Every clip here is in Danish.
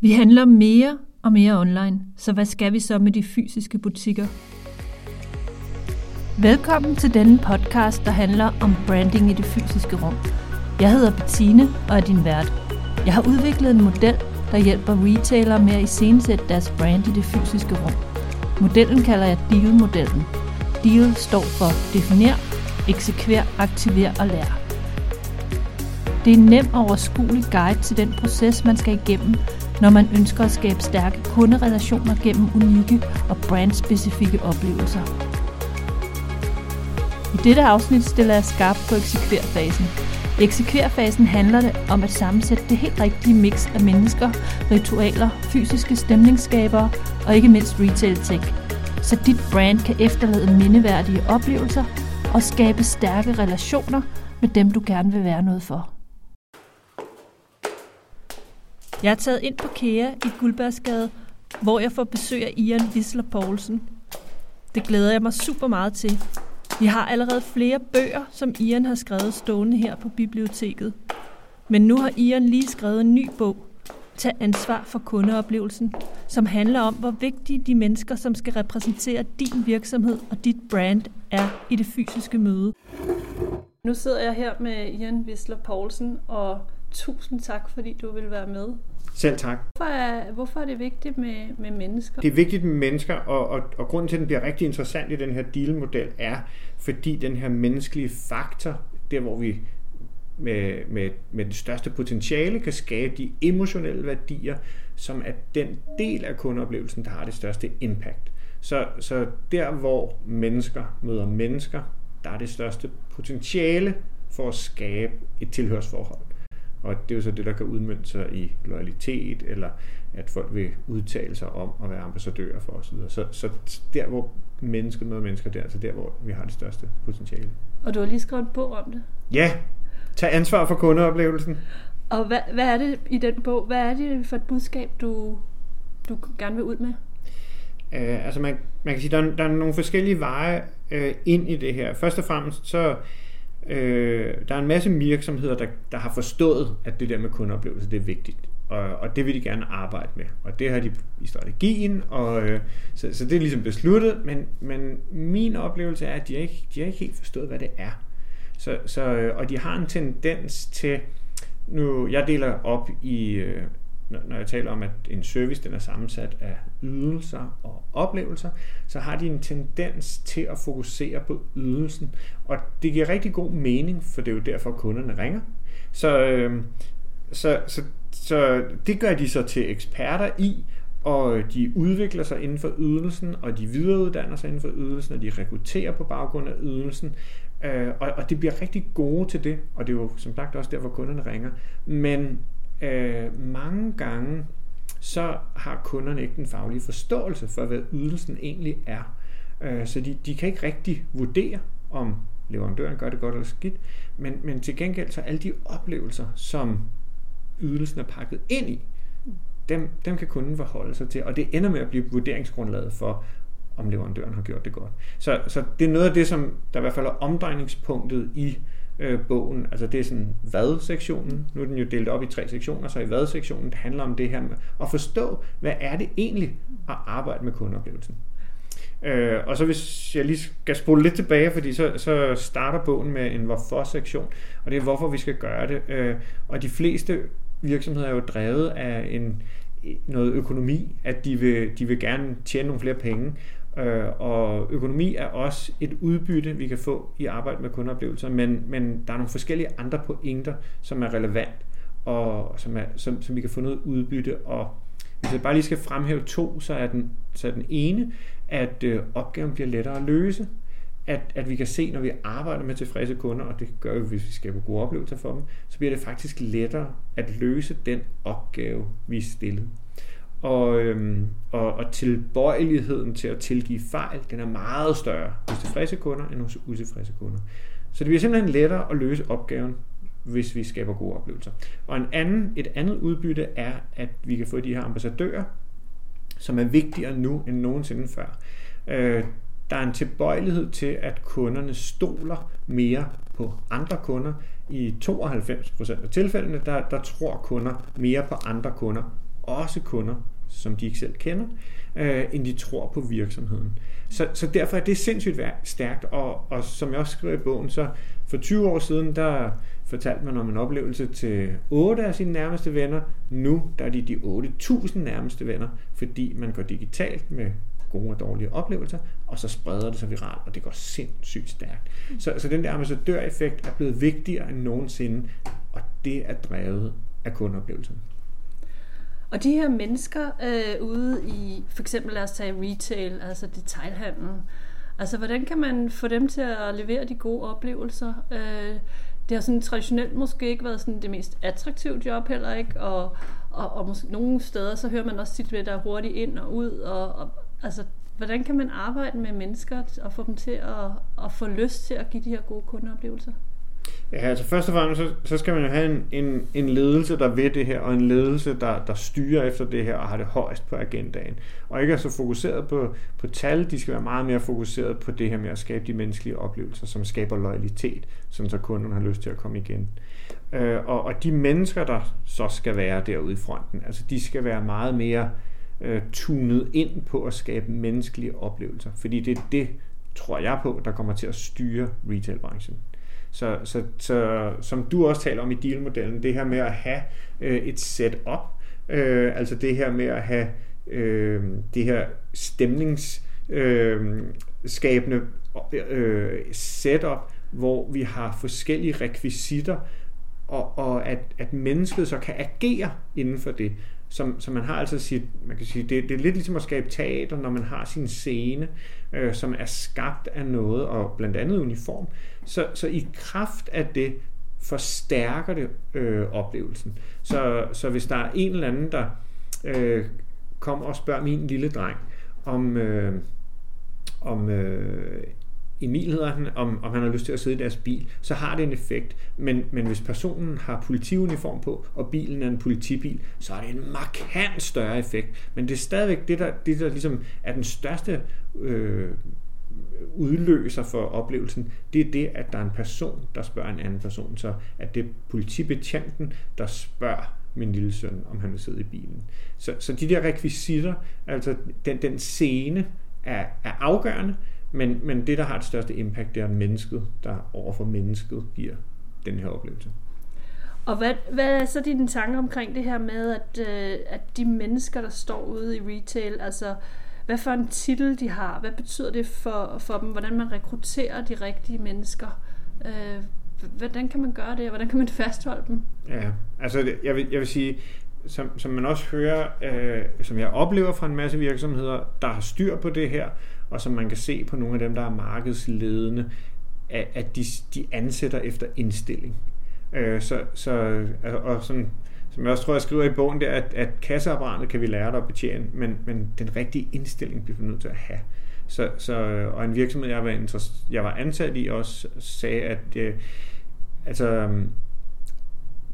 Vi handler mere og mere online, så hvad skal vi så med de fysiske butikker? Velkommen til denne podcast, der handler om branding i det fysiske rum. Jeg hedder Bettine og er din vært. Jeg har udviklet en model, der hjælper retailere med at iscenesætte deres brand i det fysiske rum. Modellen kalder jeg DEAL-modellen. DEAL står for definer, eksekver, aktiver og lær. Det er en nem og overskuelig guide til den proces, man skal igennem, når man ønsker at skabe stærke kunderelationer gennem unikke og brandspecifikke oplevelser. I dette afsnit stiller jeg skarpt på eksekverfasen. I eksekverfasen handler det om at sammensætte det helt rigtige mix af mennesker, ritualer, fysiske stemningsskabere og ikke mindst retail tech, så dit brand kan efterlade mindeværdige oplevelser og skabe stærke relationer med dem, du gerne vil være noget for. Jeg er taget ind på KEA i Guldbergsgade, hvor jeg får besøg af Ian Wisler Poulsen. Det glæder jeg mig super meget til. Vi har allerede flere bøger, som Ian har skrevet stående her på biblioteket. Men nu har Ian lige skrevet en ny bog, Tag ansvar for kundeoplevelsen, som handler om, hvor vigtige de mennesker, som skal repræsentere din virksomhed og dit brand, er i det fysiske møde. Nu sidder jeg her med Ian Wisler Poulsen, og tusind tak, fordi du vil være med. Selv tak. Hvorfor er, hvorfor er det vigtigt med, med mennesker? Det er vigtigt med mennesker, og, og, og grunden til, at den bliver rigtig interessant i den her deal-model, er, fordi den her menneskelige faktor, der hvor vi med, med, med det største potentiale kan skabe de emotionelle værdier, som er den del af kundeoplevelsen, der har det største impact. Så, så der, hvor mennesker møder mennesker, der er det største potentiale for at skabe et tilhørsforhold. Og det er jo så det, der kan udmønte sig i loyalitet, eller at folk vil udtale sig om at være ambassadører for osv. Så, så der, hvor mennesket møder mennesker, det er altså der, hvor vi har det største potentiale. Og du har lige skrevet en bog om det. Ja, tag ansvar for kundeoplevelsen. Og hvad, hvad er det i den bog? Hvad er det for et budskab, du, du gerne vil ud med? Uh, altså man, man kan sige, der er, der er nogle forskellige veje uh, ind i det her. Først og fremmest så Øh, der er en masse virksomheder, der, der har forstået, at det der med kundeoplevelse, det er vigtigt. Og, og det vil de gerne arbejde med. Og det har de i strategien, og, øh, så, så det er ligesom besluttet. Men, men min oplevelse er, at de ikke, de har ikke helt forstået, hvad det er. Så, så, øh, og de har en tendens til, nu jeg deler op i, øh, når jeg taler om, at en service den er sammensat af ydelser og oplevelser, så har de en tendens til at fokusere på ydelsen. Og det giver rigtig god mening, for det er jo derfor, kunderne ringer. Så, øh, så, så, så det gør de så til eksperter i, og de udvikler sig inden for ydelsen, og de videreuddanner sig inden for ydelsen, og de rekrutterer på baggrund af ydelsen. Øh, og, og de bliver rigtig gode til det, og det er jo som sagt også derfor, kunderne ringer. Men øh, mange gange så har kunderne ikke den faglige forståelse for, hvad ydelsen egentlig er. Øh, så de, de kan ikke rigtig vurdere, om leverandøren gør det godt eller skidt, men, men til gengæld så alle de oplevelser, som ydelsen er pakket ind i, dem, dem kan kunden forholde sig til, og det ender med at blive vurderingsgrundlaget for, om leverandøren har gjort det godt. Så, så det er noget af det, som der i hvert fald er omdrejningspunktet i øh, bogen. Altså det er sådan hvad-sektionen. Nu er den jo delt op i tre sektioner, så i hvad-sektionen det handler om det her med at forstå, hvad er det egentlig at arbejde med kundeoplevelsen. Øh, og så hvis jeg lige skal spole lidt tilbage, fordi så, så starter bogen med en hvorfor-sektion, og det er hvorfor vi skal gøre det. Øh, og de fleste virksomheder er jo drevet af en, noget økonomi, at de vil, de vil gerne tjene nogle flere penge, Øh, og økonomi er også et udbytte, vi kan få i arbejde med kundeoplevelser, men, men der er nogle forskellige andre pointer, som er relevant, og som, er, som, som vi kan få noget udbytte. Og hvis jeg bare lige skal fremhæve to, så er den, så er den ene, at øh, opgaven bliver lettere at løse. At, at vi kan se, når vi arbejder med tilfredse kunder, og det gør vi, hvis vi skaber gode oplevelser for dem, så bliver det faktisk lettere at løse den opgave, vi er stillet og, øhm, og, og tilbøjeligheden til at tilgive fejl, den er meget større hos tilfredse kunder end hos utilfredse kunder. Så det bliver simpelthen lettere at løse opgaven, hvis vi skaber gode oplevelser. Og en anden, et andet udbytte er, at vi kan få de her ambassadører, som er vigtigere nu end nogensinde før. Øh, der er en tilbøjelighed til, at kunderne stoler mere på andre kunder. I 92% af tilfældene, der, der tror kunder mere på andre kunder også kunder, som de ikke selv kender, øh, end de tror på virksomheden. Så, så derfor er det sindssygt stærkt, og, og som jeg også skriver i bogen, så for 20 år siden, der fortalte man om en oplevelse til 8 af sine nærmeste venner. Nu der er de de 8.000 nærmeste venner, fordi man går digitalt med gode og dårlige oplevelser, og så spreder det sig viralt, og det går sindssygt stærkt. Så, så den der ambassadøreffekt er blevet vigtigere end nogensinde, og det er drevet af kundeoplevelsen. Og de her mennesker øh, ude i, for eksempel lad os tage retail, altså detailhandlen, altså hvordan kan man få dem til at levere de gode oplevelser? Øh, det har sådan traditionelt måske ikke været sådan det mest attraktive job heller ikke, og, og, og måske, nogle steder så hører man også tit, at der er hurtigt ind og ud, og, og altså hvordan kan man arbejde med mennesker og få dem til at, at få lyst til at give de her gode kundeoplevelser? Ja, altså først og fremmest, så, så skal man jo have en, en, en ledelse, der ved det her, og en ledelse, der, der styrer efter det her, og har det højst på agendaen. Og ikke er så fokuseret på, på tal, de skal være meget mere fokuseret på det her med at skabe de menneskelige oplevelser, som skaber loyalitet, som så kunden har lyst til at komme igen. Øh, og, og de mennesker, der så skal være derude i fronten, altså de skal være meget mere øh, tunet ind på at skabe menneskelige oplevelser, fordi det er det, tror jeg på, der kommer til at styre retailbranchen. Så, så, så som du også taler om i dealmodellen, det her med at have øh, et setup, øh, altså det her med at have øh, det her stemningsskabende øh, øh, setup, hvor vi har forskellige rekvisitter, og, og at, at mennesket så kan agere inden for det. Som, som man har altså sit, man kan sige, det, det er lidt ligesom at skabe teater, når man har sin scene, øh, som er skabt af noget, og blandt andet uniform. Så, så i kraft af det forstærker det øh, oplevelsen. Så, så hvis der er en eller anden, der øh, kommer og spørger min lille dreng, om, øh, om øh, Emil hedder han, om, om han har lyst til at sidde i deres bil, så har det en effekt. Men, men hvis personen har politiuniform på, og bilen er en politibil, så er det en markant større effekt. Men det er stadigvæk det, der, det, der ligesom er den største øh, udløser for oplevelsen, det er det, at der er en person, der spørger en anden person. Så at det er politibetjenten, der spørger min lille søn, om han vil sidde i bilen. Så, så de der rekvisitter, altså den, den scene, er, er afgørende, men, men det, der har det største impact, det er mennesket, der overfor mennesket giver den her oplevelse. Og hvad, hvad er så dine tanker omkring det her med, at, øh, at de mennesker, der står ude i retail, altså hvad for en titel de har, hvad betyder det for, for dem, hvordan man rekrutterer de rigtige mennesker, øh, hvordan kan man gøre det, og hvordan kan man fastholde dem? Ja, altså jeg vil, jeg vil sige, som, som man også hører, øh, som jeg oplever fra en masse virksomheder, der har styr på det her, og som man kan se på nogle af dem, der er markedsledende, at, at de, de ansætter efter indstilling. Øh, så, så, altså, og sådan, som jeg også tror, jeg skriver i bogen, det er, at, at kasseapparatet kan vi lære dig at betjene, men, men den rigtige indstilling bliver vi nødt til at have. Så, så, og en virksomhed, jeg var, jeg var ansat i, også sagde, at øh, altså,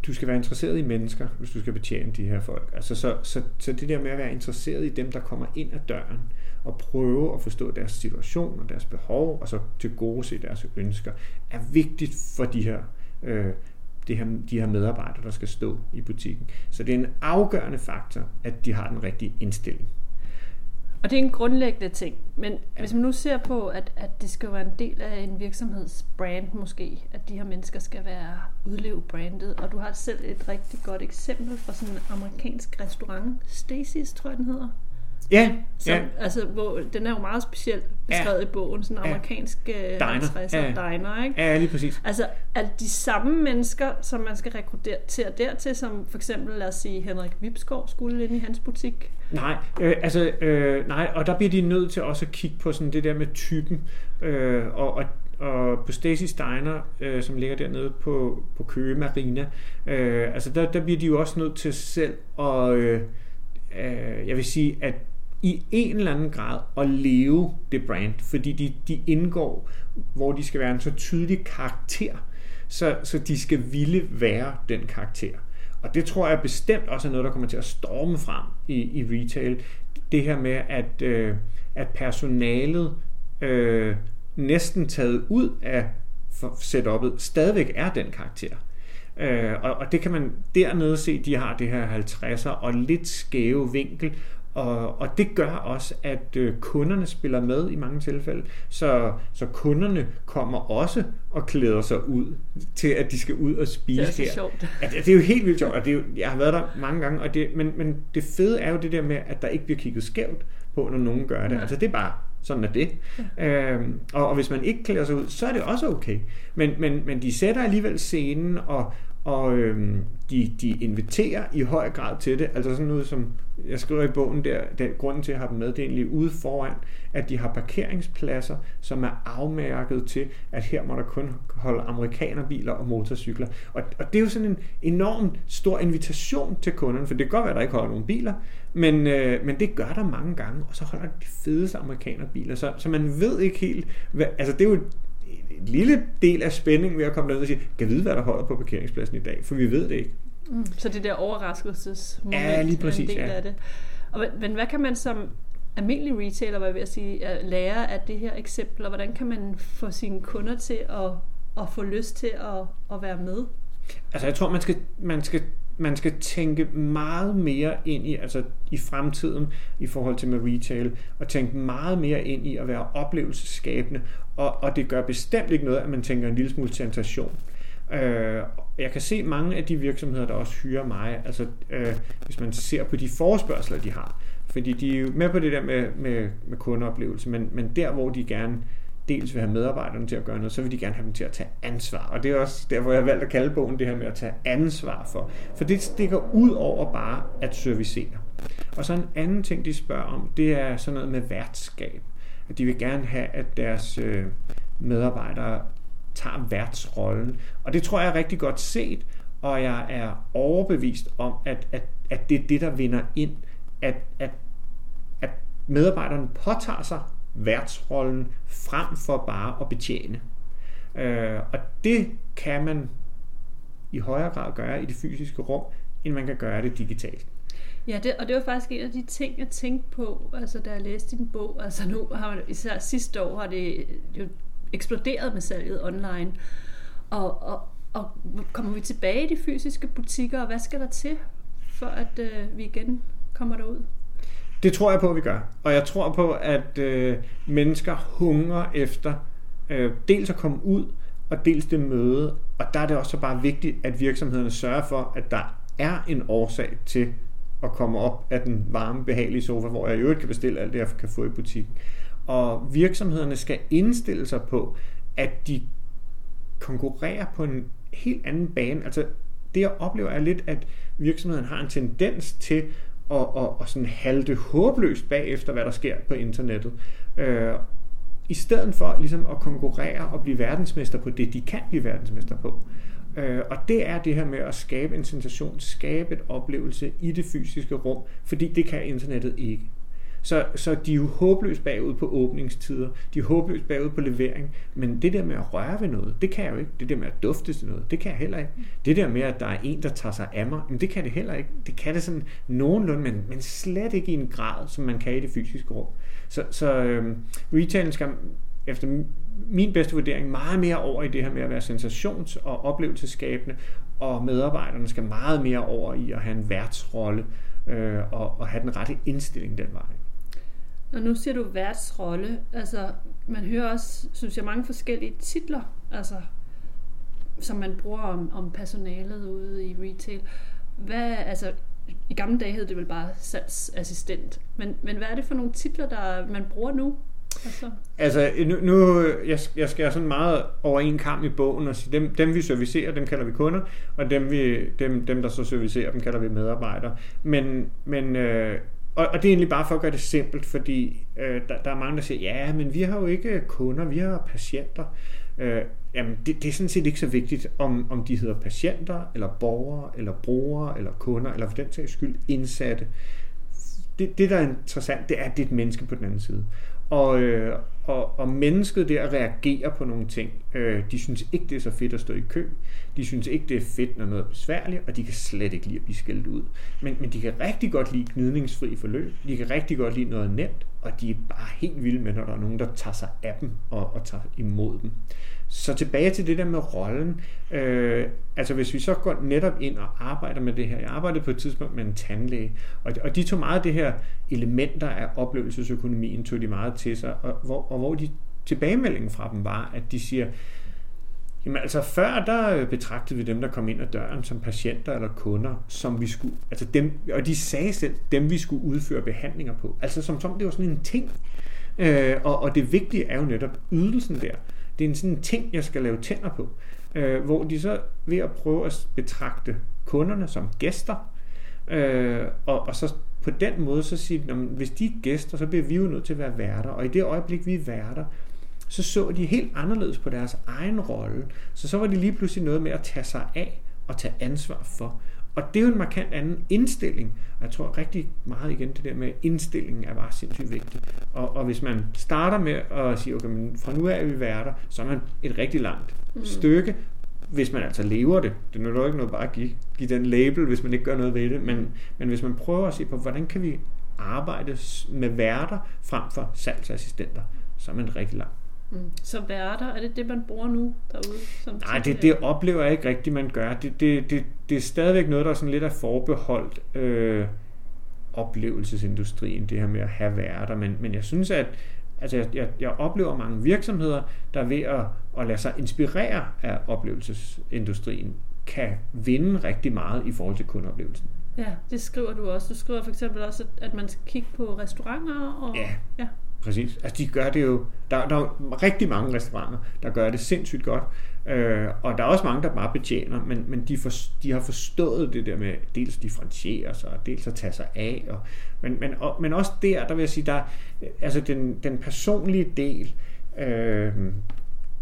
du skal være interesseret i mennesker, hvis du skal betjene de her folk. Altså, så, så, så det der med at være interesseret i dem, der kommer ind ad døren, og prøve at forstå deres situation og deres behov, og så til gode se deres ønsker, er vigtigt for de her, øh, de her, de her medarbejdere, der skal stå i butikken. Så det er en afgørende faktor, at de har den rigtige indstilling. Og det er en grundlæggende ting. Men ja. hvis man nu ser på, at, at det skal være en del af en virksomheds brand måske, at de her mennesker skal være udleve brandet, og du har selv et rigtig godt eksempel fra sådan en amerikansk restaurant, Stacy's tror jeg den hedder. Ja, som, ja. Altså, hvor, den er jo meget specielt beskrevet ja. i bogen, sådan en amerikansk ja. Øh, diner. Ja. diner, ikke? Ja, lige præcis. Altså, er de samme mennesker, som man skal rekruttere til dertil, som for eksempel, lad os sige, Henrik Vipskov skulle ind i hans butik? Nej, øh, altså, øh, nej, og der bliver de nødt til også at kigge på sådan det der med typen, øh, og, og og på Stacy Steiner, øh, som ligger dernede på, på Køge Marina, øh, altså der, der bliver de jo også nødt til selv at, øh, øh, jeg vil sige, at i en eller anden grad at leve det brand, fordi de, de indgår, hvor de skal være en så tydelig karakter, så, så de skal ville være den karakter. Og det tror jeg bestemt også er noget, der kommer til at storme frem i, i retail. Det her med, at, øh, at personalet øh, næsten taget ud af setup'et stadigvæk er den karakter. Øh, og, og det kan man dernede se, de har det her 50'er og lidt skæve vinkel, og, og det gør også, at øh, kunderne spiller med i mange tilfælde. Så, så kunderne kommer også og klæder sig ud til, at de skal ud og spise Det er her. sjovt. Det, det er jo helt vildt sjovt, og det er jo, jeg har været der mange gange, og det, men, men det fede er jo det der med, at der ikke bliver kigget skævt på, når nogen gør det. Nej. Altså det er bare, sådan er det. Ja. Øhm, og, og hvis man ikke klæder sig ud, så er det også okay. Men, men, men de sætter alligevel scenen, og, og øhm, de, de inviterer i høj grad til det. Altså sådan noget som, jeg skriver i bogen der, den grunden til at have dem med, det er egentlig ude foran, at de har parkeringspladser, som er afmærket til, at her må der kun holde amerikanerbiler og motorcykler. Og, og det er jo sådan en enorm stor invitation til kunderne, for det kan godt være, at der ikke holder nogen biler, men, øh, men det gør der mange gange, og så holder de de fedeste amerikanerbiler, så, så man ved ikke helt, hvad, altså det er jo en lille del af spændingen ved at komme derned og sige, kan vide, hvad der holder på parkeringspladsen i dag, for vi ved det ikke. Mm. Så det der overraskelsesmoment Ja, lige præcis, er en del ja. af det. Og, men- hvad kan man som almindelig retailer, var jeg ved at sige, at lære af det her eksempel, og hvordan kan man få sine kunder til at, at få lyst til at, at være med? Altså jeg tror, man skal, man skal, man skal tænke meget mere ind i, altså i fremtiden i forhold til med retail, og tænke meget mere ind i at være oplevelsesskabende, og, og det gør bestemt ikke noget, at man tænker en lille smule sensation. Øh, jeg kan se mange af de virksomheder, der også hyrer mig, altså øh, hvis man ser på de forespørgseler, de har, fordi de er jo med på det der med, med, med kundeoplevelse, men, men der, hvor de gerne dels vil have medarbejderne til at gøre noget, så vil de gerne have dem til at tage ansvar. Og det er også derfor, jeg har valgt at kalde bogen det her med at tage ansvar for. For det stikker ud over bare at servicere. Og så en anden ting, de spørger om, det er sådan noget med værtskab. At de vil gerne have, at deres øh, medarbejdere tager værtsrollen. Og det tror jeg er rigtig godt set, og jeg er overbevist om, at, at, at det er det, der vinder ind. At, at, at medarbejderne påtager sig værtsrollen frem for bare at betjene. Øh, og det kan man i højere grad gøre i det fysiske rum, end man kan gøre det digitalt. Ja, det, og det var faktisk en af de ting, jeg tænkte på, altså da jeg læste din bog. Altså nu har man, især sidste år har det jo eksploderet med salget online. Og, og, og kommer vi tilbage i de fysiske butikker, og hvad skal der til, for at øh, vi igen kommer derud? Det tror jeg på, at vi gør. Og jeg tror på, at øh, mennesker hungrer efter øh, dels at komme ud, og dels det møde. Og der er det også bare vigtigt, at virksomhederne sørger for, at der er en årsag til at komme op af den varme, behagelige sofa, hvor jeg i øvrigt kan bestille alt det, jeg kan få i butikken. Og virksomhederne skal indstille sig på, at de konkurrerer på en helt anden bane. Altså det jeg oplever er lidt, at virksomheden har en tendens til og, og, og sådan halte håbløst bagefter, hvad der sker på internettet. Øh, I stedet for ligesom at konkurrere og blive verdensmester på det, de kan blive verdensmester på. Øh, og det er det her med at skabe en sensation, skabe et oplevelse i det fysiske rum, fordi det kan internettet ikke. Så, så de er jo håbløst bagud på åbningstider, de er håbløst bagud på levering, men det der med at røre ved noget, det kan jeg jo ikke. Det der med at dufte til noget, det kan jeg heller ikke. Det der med, at der er en, der tager sig af mig, men det kan det heller ikke. Det kan det sådan nogenlunde, men, men slet ikke i en grad, som man kan i det fysiske rum. Så, så øhm, retailen skal efter min bedste vurdering meget mere over i det her med at være sensations- og oplevelsesskabende, og medarbejderne skal meget mere over i at have en værtsrolle øh, og, og have den rette indstilling den vej. Og nu siger du værtsrolle. Altså, man hører også, synes jeg, mange forskellige titler, altså, som man bruger om, om personalet ude i retail. Hvad, altså, i gamle dage hed det vel bare salgsassistent. Men, men hvad er det for nogle titler, der man bruger nu? Altså, Altså, nu, nu jeg, jeg skærer sådan meget over en kamp i bogen og sige, dem, dem vi servicerer, dem kalder vi kunder, og dem, vi, dem, dem der så servicerer, dem kalder vi medarbejdere. Men, men øh, og, og det er egentlig bare for at gøre det simpelt, fordi øh, der, der er mange, der siger, ja, men vi har jo ikke kunder, vi har patienter. Øh, jamen, det, det er sådan set ikke så vigtigt, om, om de hedder patienter, eller borgere, eller brugere, eller kunder, eller for den sags skyld indsatte. Det, det, der er interessant, det er, at det er et menneske på den anden side. Og, øh, og, og mennesket der reagerer på nogle ting. Øh, de synes ikke, det er så fedt at stå i kø. De synes ikke, det er fedt, når noget er besværligt, og de kan slet ikke lide at blive skældt ud. Men, men de kan rigtig godt lide gnidningsfri forløb. De kan rigtig godt lide noget nemt, og de er bare helt vilde med, når der er nogen, der tager sig af dem og, og tager imod dem. Så tilbage til det der med rollen. Øh, altså hvis vi så går netop ind og arbejder med det her. Jeg arbejdede på et tidspunkt med en tandlæge, og, og de tog meget af det her elementer af oplevelsesøkonomien, tog de meget til sig, og hvor, og hvor de tilbagemeldingen fra dem var, at de siger, Jamen altså før der øh, betragtede vi dem, der kom ind ad døren som patienter eller kunder, som vi skulle, altså dem, og de sagde selv, dem vi skulle udføre behandlinger på. Altså som som det var sådan en ting. Øh, og, og det vigtige er jo netop ydelsen der. Det er en sådan en ting, jeg skal lave tænder på. Øh, hvor de så ved at prøve at betragte kunderne som gæster, øh, og, og så på den måde så siger de, hvis de er gæster, så bliver vi jo nødt til at være værter. Og i det øjeblik, vi er værter, så så de helt anderledes på deres egen rolle. Så så var det lige pludselig noget med at tage sig af og tage ansvar for. Og det er jo en markant anden indstilling. Og jeg tror rigtig meget igen det der med indstillingen er bare sindssygt vigtigt. Og, og hvis man starter med at sige, okay, men fra nu af er vi værter, så er man et rigtig langt mm. stykke, hvis man altså lever det. Det er jo ikke noget bare at give, give den label, hvis man ikke gør noget ved det. Men, men hvis man prøver at se på, hvordan kan vi arbejde med værter frem for salgsassistenter, så er man rigtig langt. Mm. Så værter, er det det, man bruger nu derude? Som Nej, det, det oplever jeg ikke rigtigt, man gør. Det, det, det, det er stadigvæk noget, der er sådan lidt af forbeholdt øh, oplevelsesindustrien, det her med at have værter. Men, men jeg synes, at altså jeg, jeg, jeg oplever mange virksomheder, der er ved at, at lade sig inspirere af oplevelsesindustrien, kan vinde rigtig meget i forhold til kundeoplevelsen. Ja, det skriver du også. Du skriver for eksempel også, at man skal kigge på restauranter. Og, ja. ja. Præcis. Altså de gør det jo, der, der er rigtig mange restauranter, der gør det sindssygt godt. Øh, og der er også mange, der bare betjener, men, men de, for, de har forstået det der med dels differentiere sig, og dels at tage sig af. Og, men, men, og, men også der, der vil jeg sige, der, altså den, den personlige del, øh,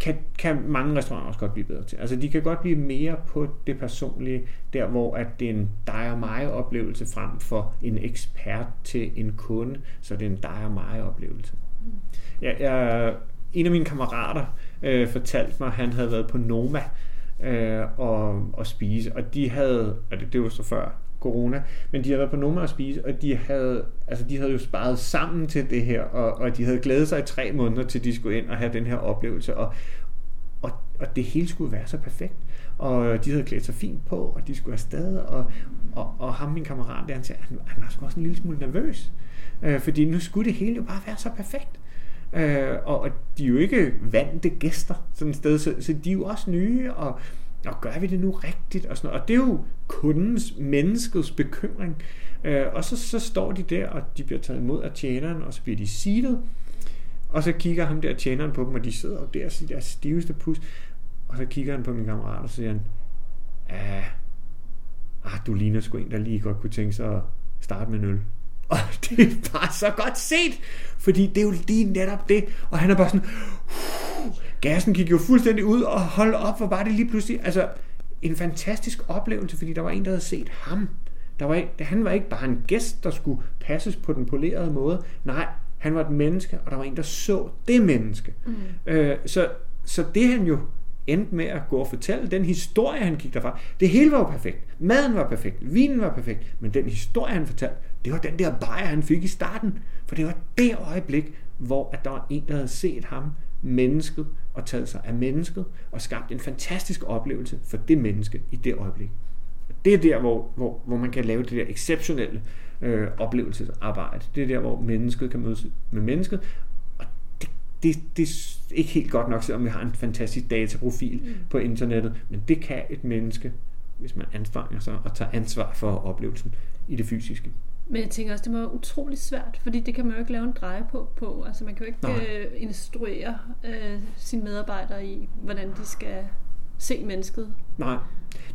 kan, kan mange restauranter også godt blive bedre til. Altså de kan godt blive mere på det personlige, der hvor at det er en dig og mig oplevelse frem for en ekspert til en kunde, så det er en dig og mig oplevelse. Jeg, jeg, en af mine kammerater øh, fortalte mig, at han havde været på Noma øh, og, og spise, og de havde, og det, det var så før corona, men de havde været på Noma og spise, og de havde, altså de havde jo sparet sammen til det her, og, og de havde glædet sig i tre måneder til, de skulle ind og have den her oplevelse, og, og, og det hele skulle være så perfekt. Og de havde klædt sig fint på, og de skulle afsted, og, og, og ham, min kammerat, der, han sagde, han, han var sgu også en lille smule nervøs, øh, fordi nu skulle det hele jo bare være så perfekt. Øh, og, og de er jo ikke vante gæster sådan et sted, så, så de er jo også nye, og, og gør vi det nu rigtigt? Og, sådan noget. og det er jo kundens, menneskets bekymring. Øh, og så, så står de der, og de bliver taget imod af tjeneren, og så bliver de seedet, og så kigger ham der tjeneren på dem, og de sidder jo der i deres stiveste pus. Og så kigger han på min kammerat, og siger han, ah, ah, du ligner sgu en, der lige godt kunne tænke sig at starte med nul. Og det er bare så godt set, fordi det er jo lige netop det. Og han er bare sådan, uh, gassen gik jo fuldstændig ud, og hold op, hvor var det lige pludselig, altså en fantastisk oplevelse, fordi der var en, der havde set ham. Der var, han var ikke bare en gæst, der skulle passes på den polerede måde. Nej, han var et menneske, og der var en, der så det menneske. Mm. Øh, så, så det han jo endte med at gå og fortælle, den historie, han gik derfra, det hele var jo perfekt. Maden var perfekt, vinen var perfekt, men den historie, han fortalte, det var den der bajer, han fik i starten. For det var det øjeblik, hvor at der var en, der havde set ham, mennesket, og taget sig af mennesket, og skabt en fantastisk oplevelse for det menneske i det øjeblik. Det er der, hvor, hvor, hvor man kan lave det der exceptionelle øh, oplevelsesarbejde. Det er der, hvor mennesket kan mødes med mennesket, det, det er ikke helt godt nok, selvom vi har en fantastisk dataprofil mm. på internettet, men det kan et menneske, hvis man anstrenger sig og tager ansvar for oplevelsen i det fysiske. Men jeg tænker også, det må være utrolig svært, fordi det kan man jo ikke lave en dreje på. på. Altså man kan jo ikke øh, instruere øh, sine medarbejdere i, hvordan de skal se mennesket. Nej,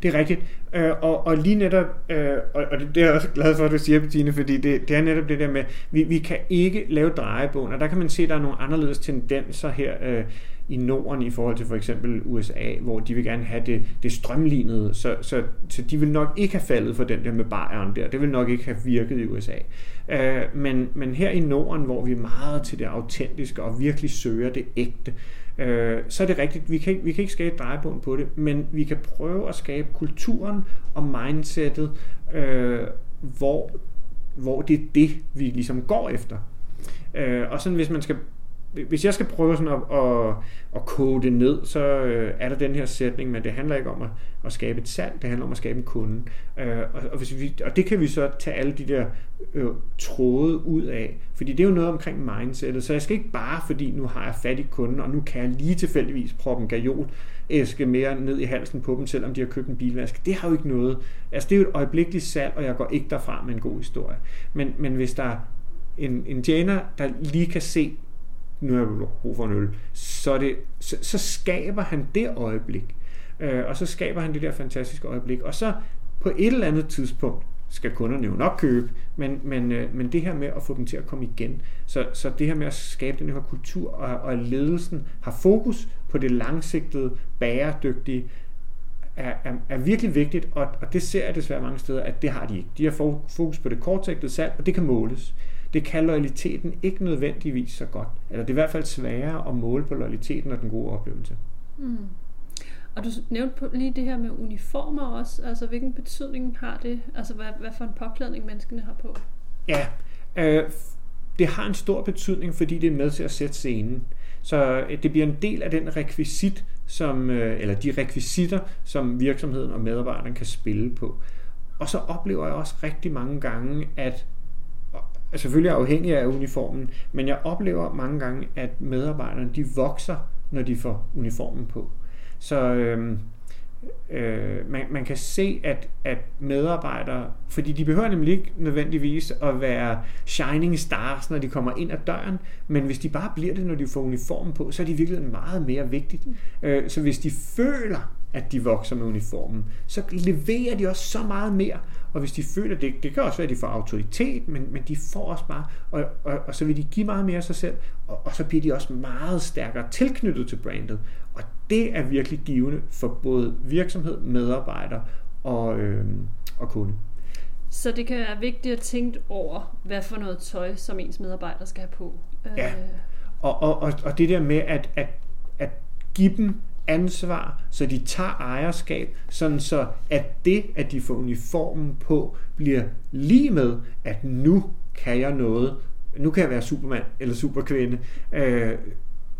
det er rigtigt. Øh, og, og lige netop, øh, og, og det, det er jeg også glad for, at du siger, Bettine, fordi det, det er netop det der med, vi, vi kan ikke lave drejebogen, og der kan man se, at der er nogle anderledes tendenser her. Øh, i Norden i forhold til for eksempel USA, hvor de vil gerne have det, det strømlignede, så, så, så de vil nok ikke have faldet for den der med Bayern der. Det vil nok ikke have virket i USA. Øh, men, men her i Norden, hvor vi er meget til det autentiske og virkelig søger det ægte, øh, så er det rigtigt, vi kan, ikke, vi kan ikke skabe drejebund på det, men vi kan prøve at skabe kulturen og mindsetet, øh, hvor, hvor det er det, vi ligesom går efter. Øh, og sådan hvis man skal hvis jeg skal prøve sådan at, at, at kode det ned, så øh, er der den her sætning, men det handler ikke om at, at skabe et salg, det handler om at skabe en kunde. Øh, og, og, hvis vi, og det kan vi så tage alle de der øh, tråde ud af, fordi det er jo noget omkring mindsetet, så jeg skal ikke bare, fordi nu har jeg fat i kunden, og nu kan jeg lige tilfældigvis proppe en gajol æske mere ned i halsen på dem, selvom de har købt en bilvask. Det har jo ikke noget. Altså det er jo et øjeblikkeligt salg, og jeg går ikke derfra med en god historie. Men, men hvis der er en, en tjener, der lige kan se, nu har jeg brug for en øl, så, det, så, så skaber han det øjeblik. Øh, og så skaber han det der fantastiske øjeblik. Og så på et eller andet tidspunkt skal kunderne jo nok købe, men, men, øh, men det her med at få dem til at komme igen, så, så det her med at skabe den her kultur, og, og ledelsen har fokus på det langsigtede, bæredygtige, er, er, er virkelig vigtigt, og, og det ser jeg desværre mange steder, at det har de ikke. De har fokus på det kortsigtede salg, og det kan måles det kan loyaliteten ikke nødvendigvis så godt. Eller det er i hvert fald sværere at måle på loyaliteten og den gode oplevelse. Mm. Og du nævnte lige det her med uniformer også. Altså hvilken betydning har det? Altså hvad, hvad for en påklædning menneskene har på? Ja, øh, det har en stor betydning, fordi det er med til at sætte scenen. Så øh, det bliver en del af den rekvisit, som, øh, eller de rekvisitter, som virksomheden og medarbejderen kan spille på. Og så oplever jeg også rigtig mange gange, at er selvfølgelig afhængig af uniformen, men jeg oplever mange gange, at medarbejderne de vokser, når de får uniformen på. Så øh, øh, man, man kan se, at, at medarbejdere, fordi de behøver nemlig ikke nødvendigvis at være shining stars, når de kommer ind ad døren, men hvis de bare bliver det, når de får uniformen på, så er de virkelig meget mere vigtigt. Øh, så hvis de føler, at de vokser med uniformen, så leverer de også så meget mere. Og hvis de føler det, det kan også være, at de får autoritet, men, men de får også bare, og, og, og så vil de give meget mere af sig selv, og, og så bliver de også meget stærkere tilknyttet til brandet. Og det er virkelig givende for både virksomhed, medarbejder og, øh, og kunde. Så det kan være vigtigt at tænke over, hvad for noget tøj, som ens medarbejder skal have på. Ja, øh. og, og, og, og det der med at, at, at give dem ansvar, så de tager ejerskab, sådan så at det, at de får uniformen på, bliver lige med, at nu kan jeg noget, nu kan jeg være supermand eller superkvinde, øh,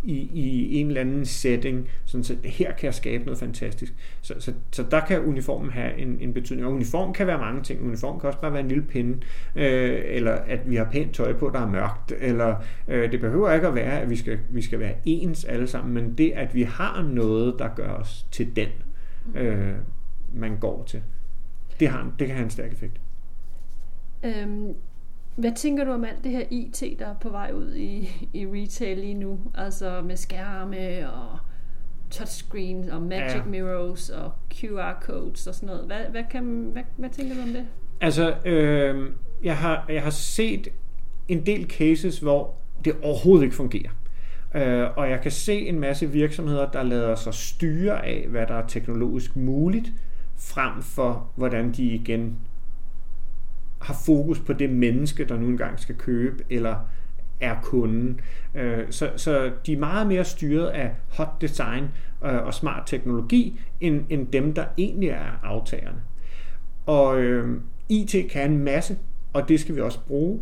i, i en eller anden setting, sådan så her kan jeg skabe noget fantastisk. Så, så, så der kan uniformen have en, en betydning. Og uniform kan være mange ting. Uniform kan også bare være en lille pinde, øh, eller at vi har pænt tøj på, der er mørkt, eller øh, det behøver ikke at være, at vi skal, vi skal være ens alle sammen, men det, at vi har noget, der gør os til den, øh, man går til, det, har, det kan have en stærk effekt. Øhm, hvad tænker du om alt det her IT, der er på vej ud i, i retail lige nu? Altså med skærme og touchscreen og magic ja. mirrors og QR-codes og sådan noget. Hvad, hvad, kan, hvad, hvad tænker du om det? Altså, øh, jeg, har, jeg har set en del cases, hvor det overhovedet ikke fungerer. Øh, og jeg kan se en masse virksomheder, der lader sig styre af, hvad der er teknologisk muligt, frem for hvordan de igen har fokus på det menneske, der nu engang skal købe, eller er kunden. Øh, så, så de er meget mere styret af hot design øh, og smart teknologi, end, end dem, der egentlig er aftagerne. Og øh, IT kan en masse, og det skal vi også bruge.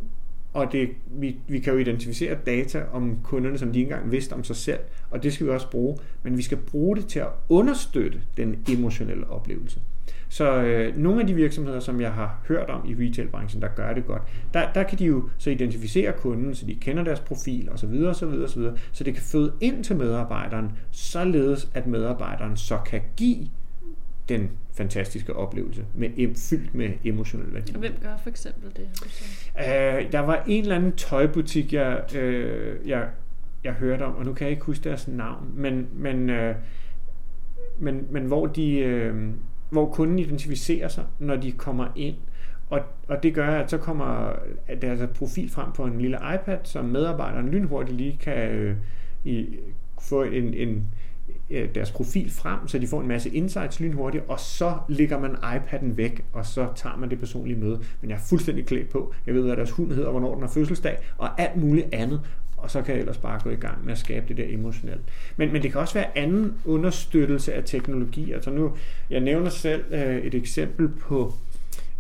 Og det, vi, vi kan jo identificere data om kunderne, som de ikke engang vidste om sig selv, og det skal vi også bruge. Men vi skal bruge det til at understøtte den emotionelle oplevelse. Så øh, nogle af de virksomheder, som jeg har hørt om i retailbranchen, der gør det godt, der, der kan de jo så identificere kunden, så de kender deres profil osv. osv., osv. så det kan føde ind til medarbejderen, således at medarbejderen så kan give den fantastiske oplevelse, med, fyldt med emotionel værdi. Og hvem gør for eksempel det? Øh, der var en eller anden tøjbutik, jeg, øh, jeg, jeg hørte om, og nu kan jeg ikke huske deres navn, men, men, øh, men, men hvor de... Øh, hvor kunden identificerer sig, når de kommer ind. Og, og det gør, at så kommer deres altså profil frem på en lille iPad, som medarbejderen lynhurtigt lige kan, øh, i, få en, en, øh, deres profil frem, så de får en masse insights lynhurtigt, og så lægger man iPad'en væk, og så tager man det personlige møde. Men jeg er fuldstændig klædt på. Jeg ved, hvad deres hund hedder, hvornår den har fødselsdag, og alt muligt andet. Og så kan jeg ellers bare gå i gang med at skabe det der emotionelt. Men, men det kan også være anden understøttelse af teknologi. Altså nu, jeg nævner selv øh, et eksempel på,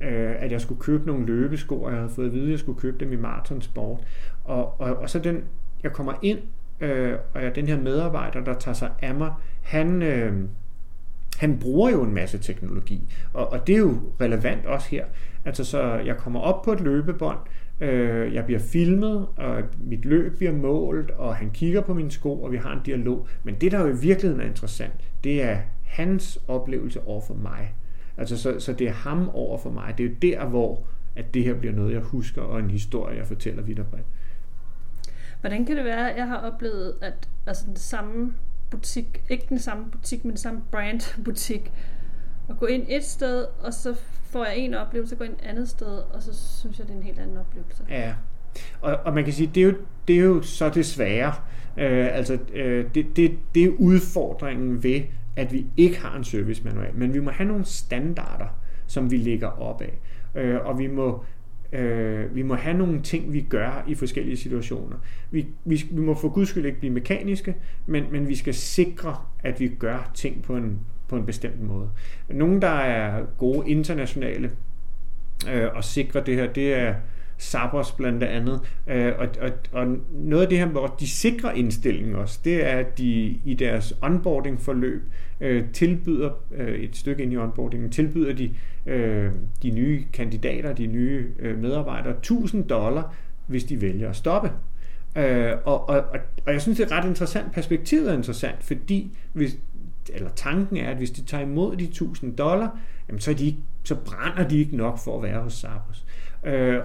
øh, at jeg skulle købe nogle løbesko, og jeg havde fået at vide, at jeg skulle købe dem i Marathon Sport. Og, og, og så den, jeg kommer ind, øh, og jeg, den her medarbejder, der tager sig af mig, han, øh, han bruger jo en masse teknologi, og, og det er jo relevant også her. Altså så jeg kommer op på et løbebånd, øh, jeg bliver filmet, og mit løb bliver målt, og han kigger på mine sko, og vi har en dialog. Men det, der jo i virkeligheden er interessant, det er hans oplevelse over for mig. Altså så, så det er ham over for mig. Det er jo der, hvor at det her bliver noget, jeg husker, og en historie, jeg fortæller videre bredt. Hvordan kan det være, at jeg har oplevet, at altså den samme butik, ikke den samme butik, men den samme brand butik, at gå ind et sted, og så får jeg en oplevelse, går ind et andet sted, og så synes jeg, det er en helt anden oplevelse. Ja, og, og man kan sige, det er jo, det er jo så det svære. Øh, altså, øh, det, det, det er udfordringen ved, at vi ikke har en service manual, men vi må have nogle standarder, som vi lægger op af. Øh, og vi må Øh, vi må have nogle ting, vi gør i forskellige situationer. Vi, vi, vi må for guds skyld ikke blive mekaniske, men, men vi skal sikre, at vi gør ting på en, på en bestemt måde. Nogle, der er gode internationale øh, og sikre det her, det er Sabers blandt andet. Øh, og, og, og noget af det her, hvor de sikrer indstillingen også, det er, at de i deres onboarding-forløb øh, tilbyder, øh, et stykke ind i onboardingen, tilbyder de øh, de nye kandidater, de nye øh, medarbejdere, 1000 dollar, hvis de vælger at stoppe. Øh, og, og, og jeg synes, det er ret interessant. Perspektivet er interessant, fordi hvis, eller tanken er, at hvis de tager imod de 1000 dollar, jamen så, er de, så brænder de ikke nok for at være hos Sabos. Øh,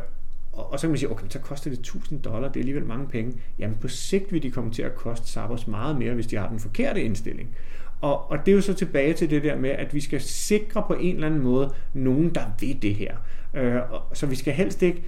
og, og så kan man sige, okay, så koster det 1000 dollar, det er alligevel mange penge. Jamen på sigt vil de komme til at koste Sabos meget mere, hvis de har den forkerte indstilling. Og, og det er jo så tilbage til det der med, at vi skal sikre på en eller anden måde nogen, der ved det her. Øh, og, så vi skal helst ikke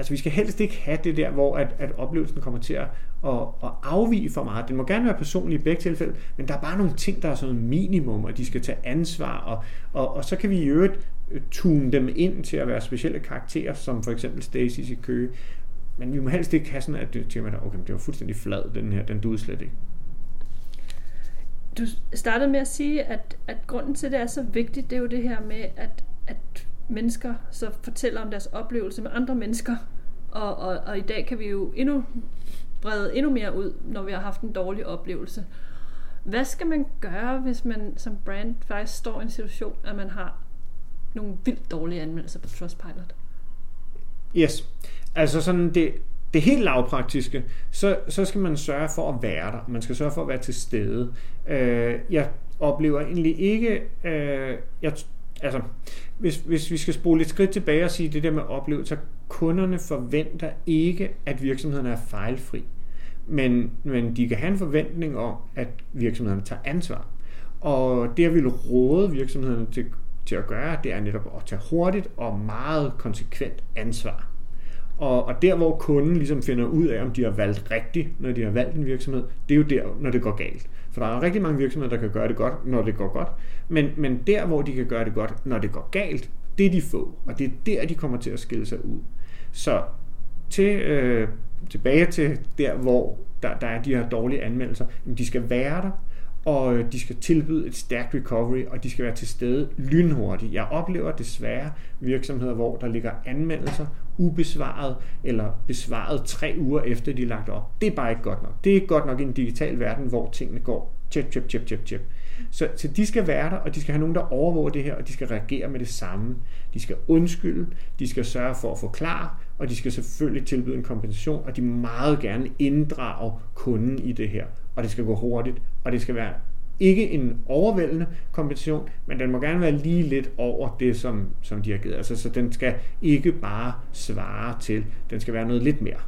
Altså vi skal helst ikke have det der, hvor at, at oplevelsen kommer til at, at, at afvige for meget. Den må gerne være personlig i begge tilfælde, men der er bare nogle ting, der er sådan minimum, og de skal tage ansvar, og, og, og så kan vi i øvrigt øh, tune dem ind til at være specielle karakterer, som for eksempel Stacy's i Køge. Men vi må helst ikke have sådan, at det, at okay, det var fuldstændig flad, den her, den duede slet ikke. Du startede med at sige, at, at grunden til, at det er så vigtigt, det er jo det her med, at, at mennesker så fortæller om deres oplevelse med andre mennesker. Og, og, og i dag kan vi jo endnu brede endnu mere ud, når vi har haft en dårlig oplevelse. Hvad skal man gøre, hvis man som brand faktisk står i en situation, at man har nogle vildt dårlige anmeldelser på Trustpilot? Yes. Altså sådan det, det helt lavpraktiske, så, så skal man sørge for at være der. Man skal sørge for at være til stede. Øh, jeg oplever egentlig ikke... Øh, jeg, altså, hvis, hvis vi skal spole lidt skridt tilbage og sige det der med oplevelser, kunderne forventer ikke, at virksomheden er fejlfri. Men, men de kan have en forventning om, at virksomhederne tager ansvar. Og det jeg vil råde virksomhederne til, til at gøre, det er netop at tage hurtigt og meget konsekvent ansvar. Og, og der, hvor kunden ligesom finder ud af, om de har valgt rigtigt, når de har valgt en virksomhed, det er jo der, når det går galt. For der er rigtig mange virksomheder, der kan gøre det godt, når det går godt. Men, men der, hvor de kan gøre det godt, når det går galt, det er de få. Og det er der, de kommer til at skille sig ud. Så til, øh, tilbage til der, hvor der, der er de her dårlige anmeldelser, jamen de skal være der, og øh, de skal tilbyde et stærkt recovery, og de skal være til stede lynhurtigt. Jeg oplever desværre virksomheder, hvor der ligger anmeldelser ubesvaret, eller besvaret tre uger efter de er lagt op. Det er bare ikke godt nok. Det er ikke godt nok i en digital verden, hvor tingene går tjep, tjep, tjep, tjep, tjep. Så, så de skal være der, og de skal have nogen, der overvåger det her, og de skal reagere med det samme. De skal undskylde, de skal sørge for at forklare, og de skal selvfølgelig tilbyde en kompensation, og de meget gerne inddrage kunden i det her. Og det skal gå hurtigt, og det skal være ikke en overvældende kompensation, men den må gerne være lige lidt over det, som, som de har givet. Altså, så den skal ikke bare svare til, den skal være noget lidt mere.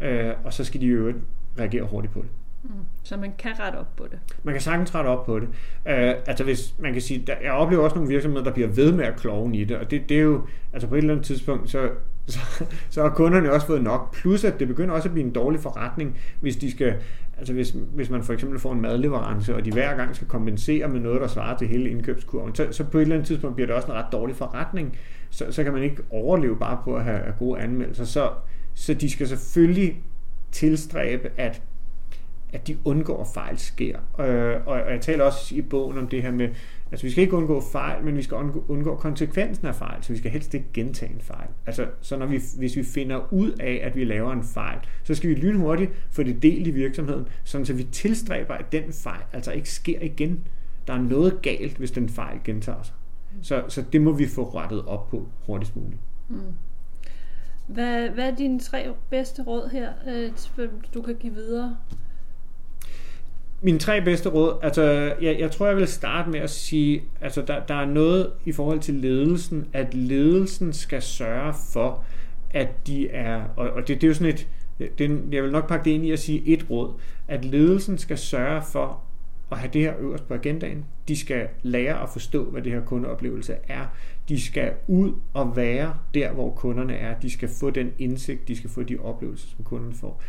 Øh, og så skal de jo reagere hurtigt på det. Mm. Så man kan rette op på det? Man kan sagtens rette op på det. Uh, altså hvis man kan sige, der, jeg oplever også nogle virksomheder, der bliver ved med at kloge i det, og det, det er jo, altså på et eller andet tidspunkt, så, så, så har kunderne også fået nok. Plus at det begynder også at blive en dårlig forretning, hvis de skal, altså hvis, hvis man for eksempel får en madleverance, og de hver gang skal kompensere med noget, der svarer til hele indkøbskurven, så, så på et eller andet tidspunkt bliver det også en ret dårlig forretning. Så, så kan man ikke overleve bare på at have gode anmeldelser. Så, så de skal selvfølgelig tilstræbe, at at de undgår, at fejl sker. Øh, og, og jeg taler også i bogen om det her med, altså vi skal ikke undgå fejl, men vi skal undgå, undgå konsekvensen af fejl, så vi skal helst ikke gentage en fejl. Altså, så når vi, hvis vi finder ud af, at vi laver en fejl, så skal vi lynhurtigt få det delt i virksomheden, sådan så vi tilstræber, at den fejl altså ikke sker igen. Der er noget galt, hvis den fejl gentager sig. Så, så det må vi få rettet op på hurtigst muligt. Mm. Hvad, hvad er dine tre bedste råd her, øh, du kan give videre mine tre bedste råd, altså jeg, jeg tror, jeg vil starte med at sige, altså der, der er noget i forhold til ledelsen, at ledelsen skal sørge for, at de er, og, og det, det er jo sådan et, det, jeg vil nok pakke det ind i at sige et råd, at ledelsen skal sørge for at have det her øverst på agendaen. De skal lære at forstå, hvad det her kundeoplevelse er. De skal ud og være der, hvor kunderne er. De skal få den indsigt, de skal få de oplevelser, som kunderne får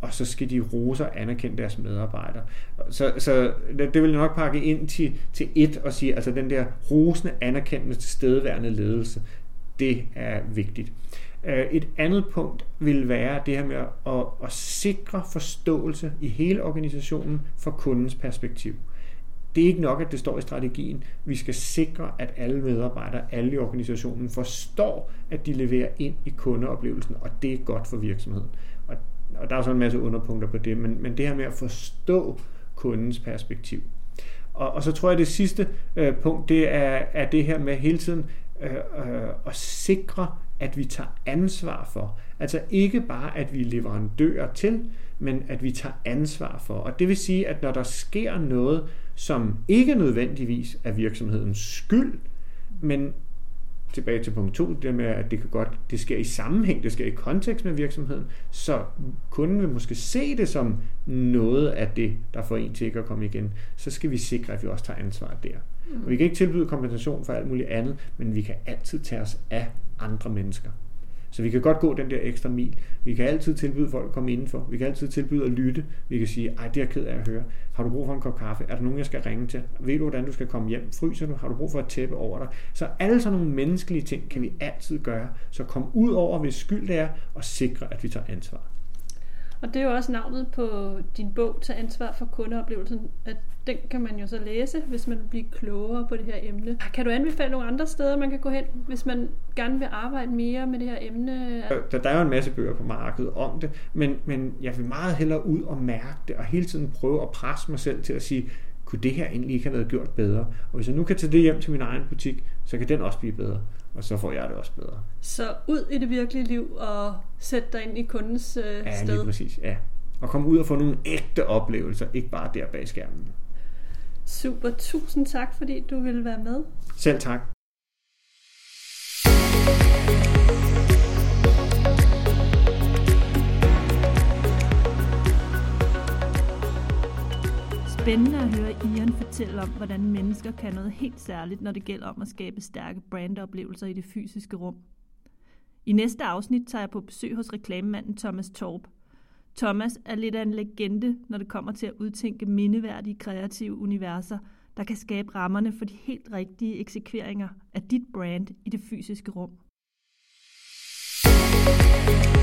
og så skal de rose og anerkende deres medarbejdere. Så, så det vil jeg nok pakke ind til, til et og sige, altså den der rosende, anerkendende, tilstedeværende ledelse, det er vigtigt. Øh, et andet punkt vil være det her med at, at sikre forståelse i hele organisationen for kundens perspektiv. Det er ikke nok, at det står i strategien. Vi skal sikre, at alle medarbejdere, alle i organisationen forstår, at de leverer ind i kundeoplevelsen, og det er godt for virksomheden og der er så en masse underpunkter på det, men, men det her med at forstå kundens perspektiv. Og, og så tror jeg, at det sidste øh, punkt, det er, er det her med hele tiden øh, øh, at sikre, at vi tager ansvar for. Altså ikke bare, at vi er leverandører til, men at vi tager ansvar for. Og det vil sige, at når der sker noget, som ikke nødvendigvis er virksomhedens skyld, men tilbage til punkt 2, det med, at det kan godt, det sker i sammenhæng, det sker i kontekst med virksomheden, så kunden vil måske se det som noget af det, der får en til ikke at komme igen. Så skal vi sikre, at vi også tager ansvar der. Mm. Og vi kan ikke tilbyde kompensation for alt muligt andet, men vi kan altid tage os af andre mennesker. Så vi kan godt gå den der ekstra mil. Vi kan altid tilbyde folk at komme indenfor. Vi kan altid tilbyde at lytte. Vi kan sige, ej, det er ked af at høre. Har du brug for en kop kaffe? Er der nogen, jeg skal ringe til? Ved du, hvordan du skal komme hjem? Fryser du? Har du brug for et tæppe over dig? Så alle sådan nogle menneskelige ting kan vi altid gøre. Så kom ud over, hvis skyld det er, og sikre, at vi tager ansvar. Og det er jo også navnet på din bog, til ansvar for kundeoplevelsen, at den kan man jo så læse, hvis man bliver klogere på det her emne. Kan du anbefale nogle andre steder, man kan gå hen, hvis man gerne vil arbejde mere med det her emne? Der, der er jo en masse bøger på markedet om det, men, men jeg vil meget hellere ud og mærke det, og hele tiden prøve at presse mig selv til at sige, kunne det her egentlig ikke have været gjort bedre? Og hvis jeg nu kan tage det hjem til min egen butik, så kan den også blive bedre og så får jeg det også bedre. Så ud i det virkelige liv og sætte dig ind i kundens øh, ja, sted. Ja, præcis. Ja. Og komme ud og få nogle ægte oplevelser, ikke bare der bag skærmen. Super. Tusind tak, fordi du ville være med. Selv tak. Spændende at høre Ian fortælle om, hvordan mennesker kan noget helt særligt, når det gælder om at skabe stærke brandoplevelser i det fysiske rum. I næste afsnit tager jeg på besøg hos reklamemanden Thomas Torp. Thomas er lidt af en legende, når det kommer til at udtænke mindeværdige kreative universer, der kan skabe rammerne for de helt rigtige eksekveringer af dit brand i det fysiske rum. thank you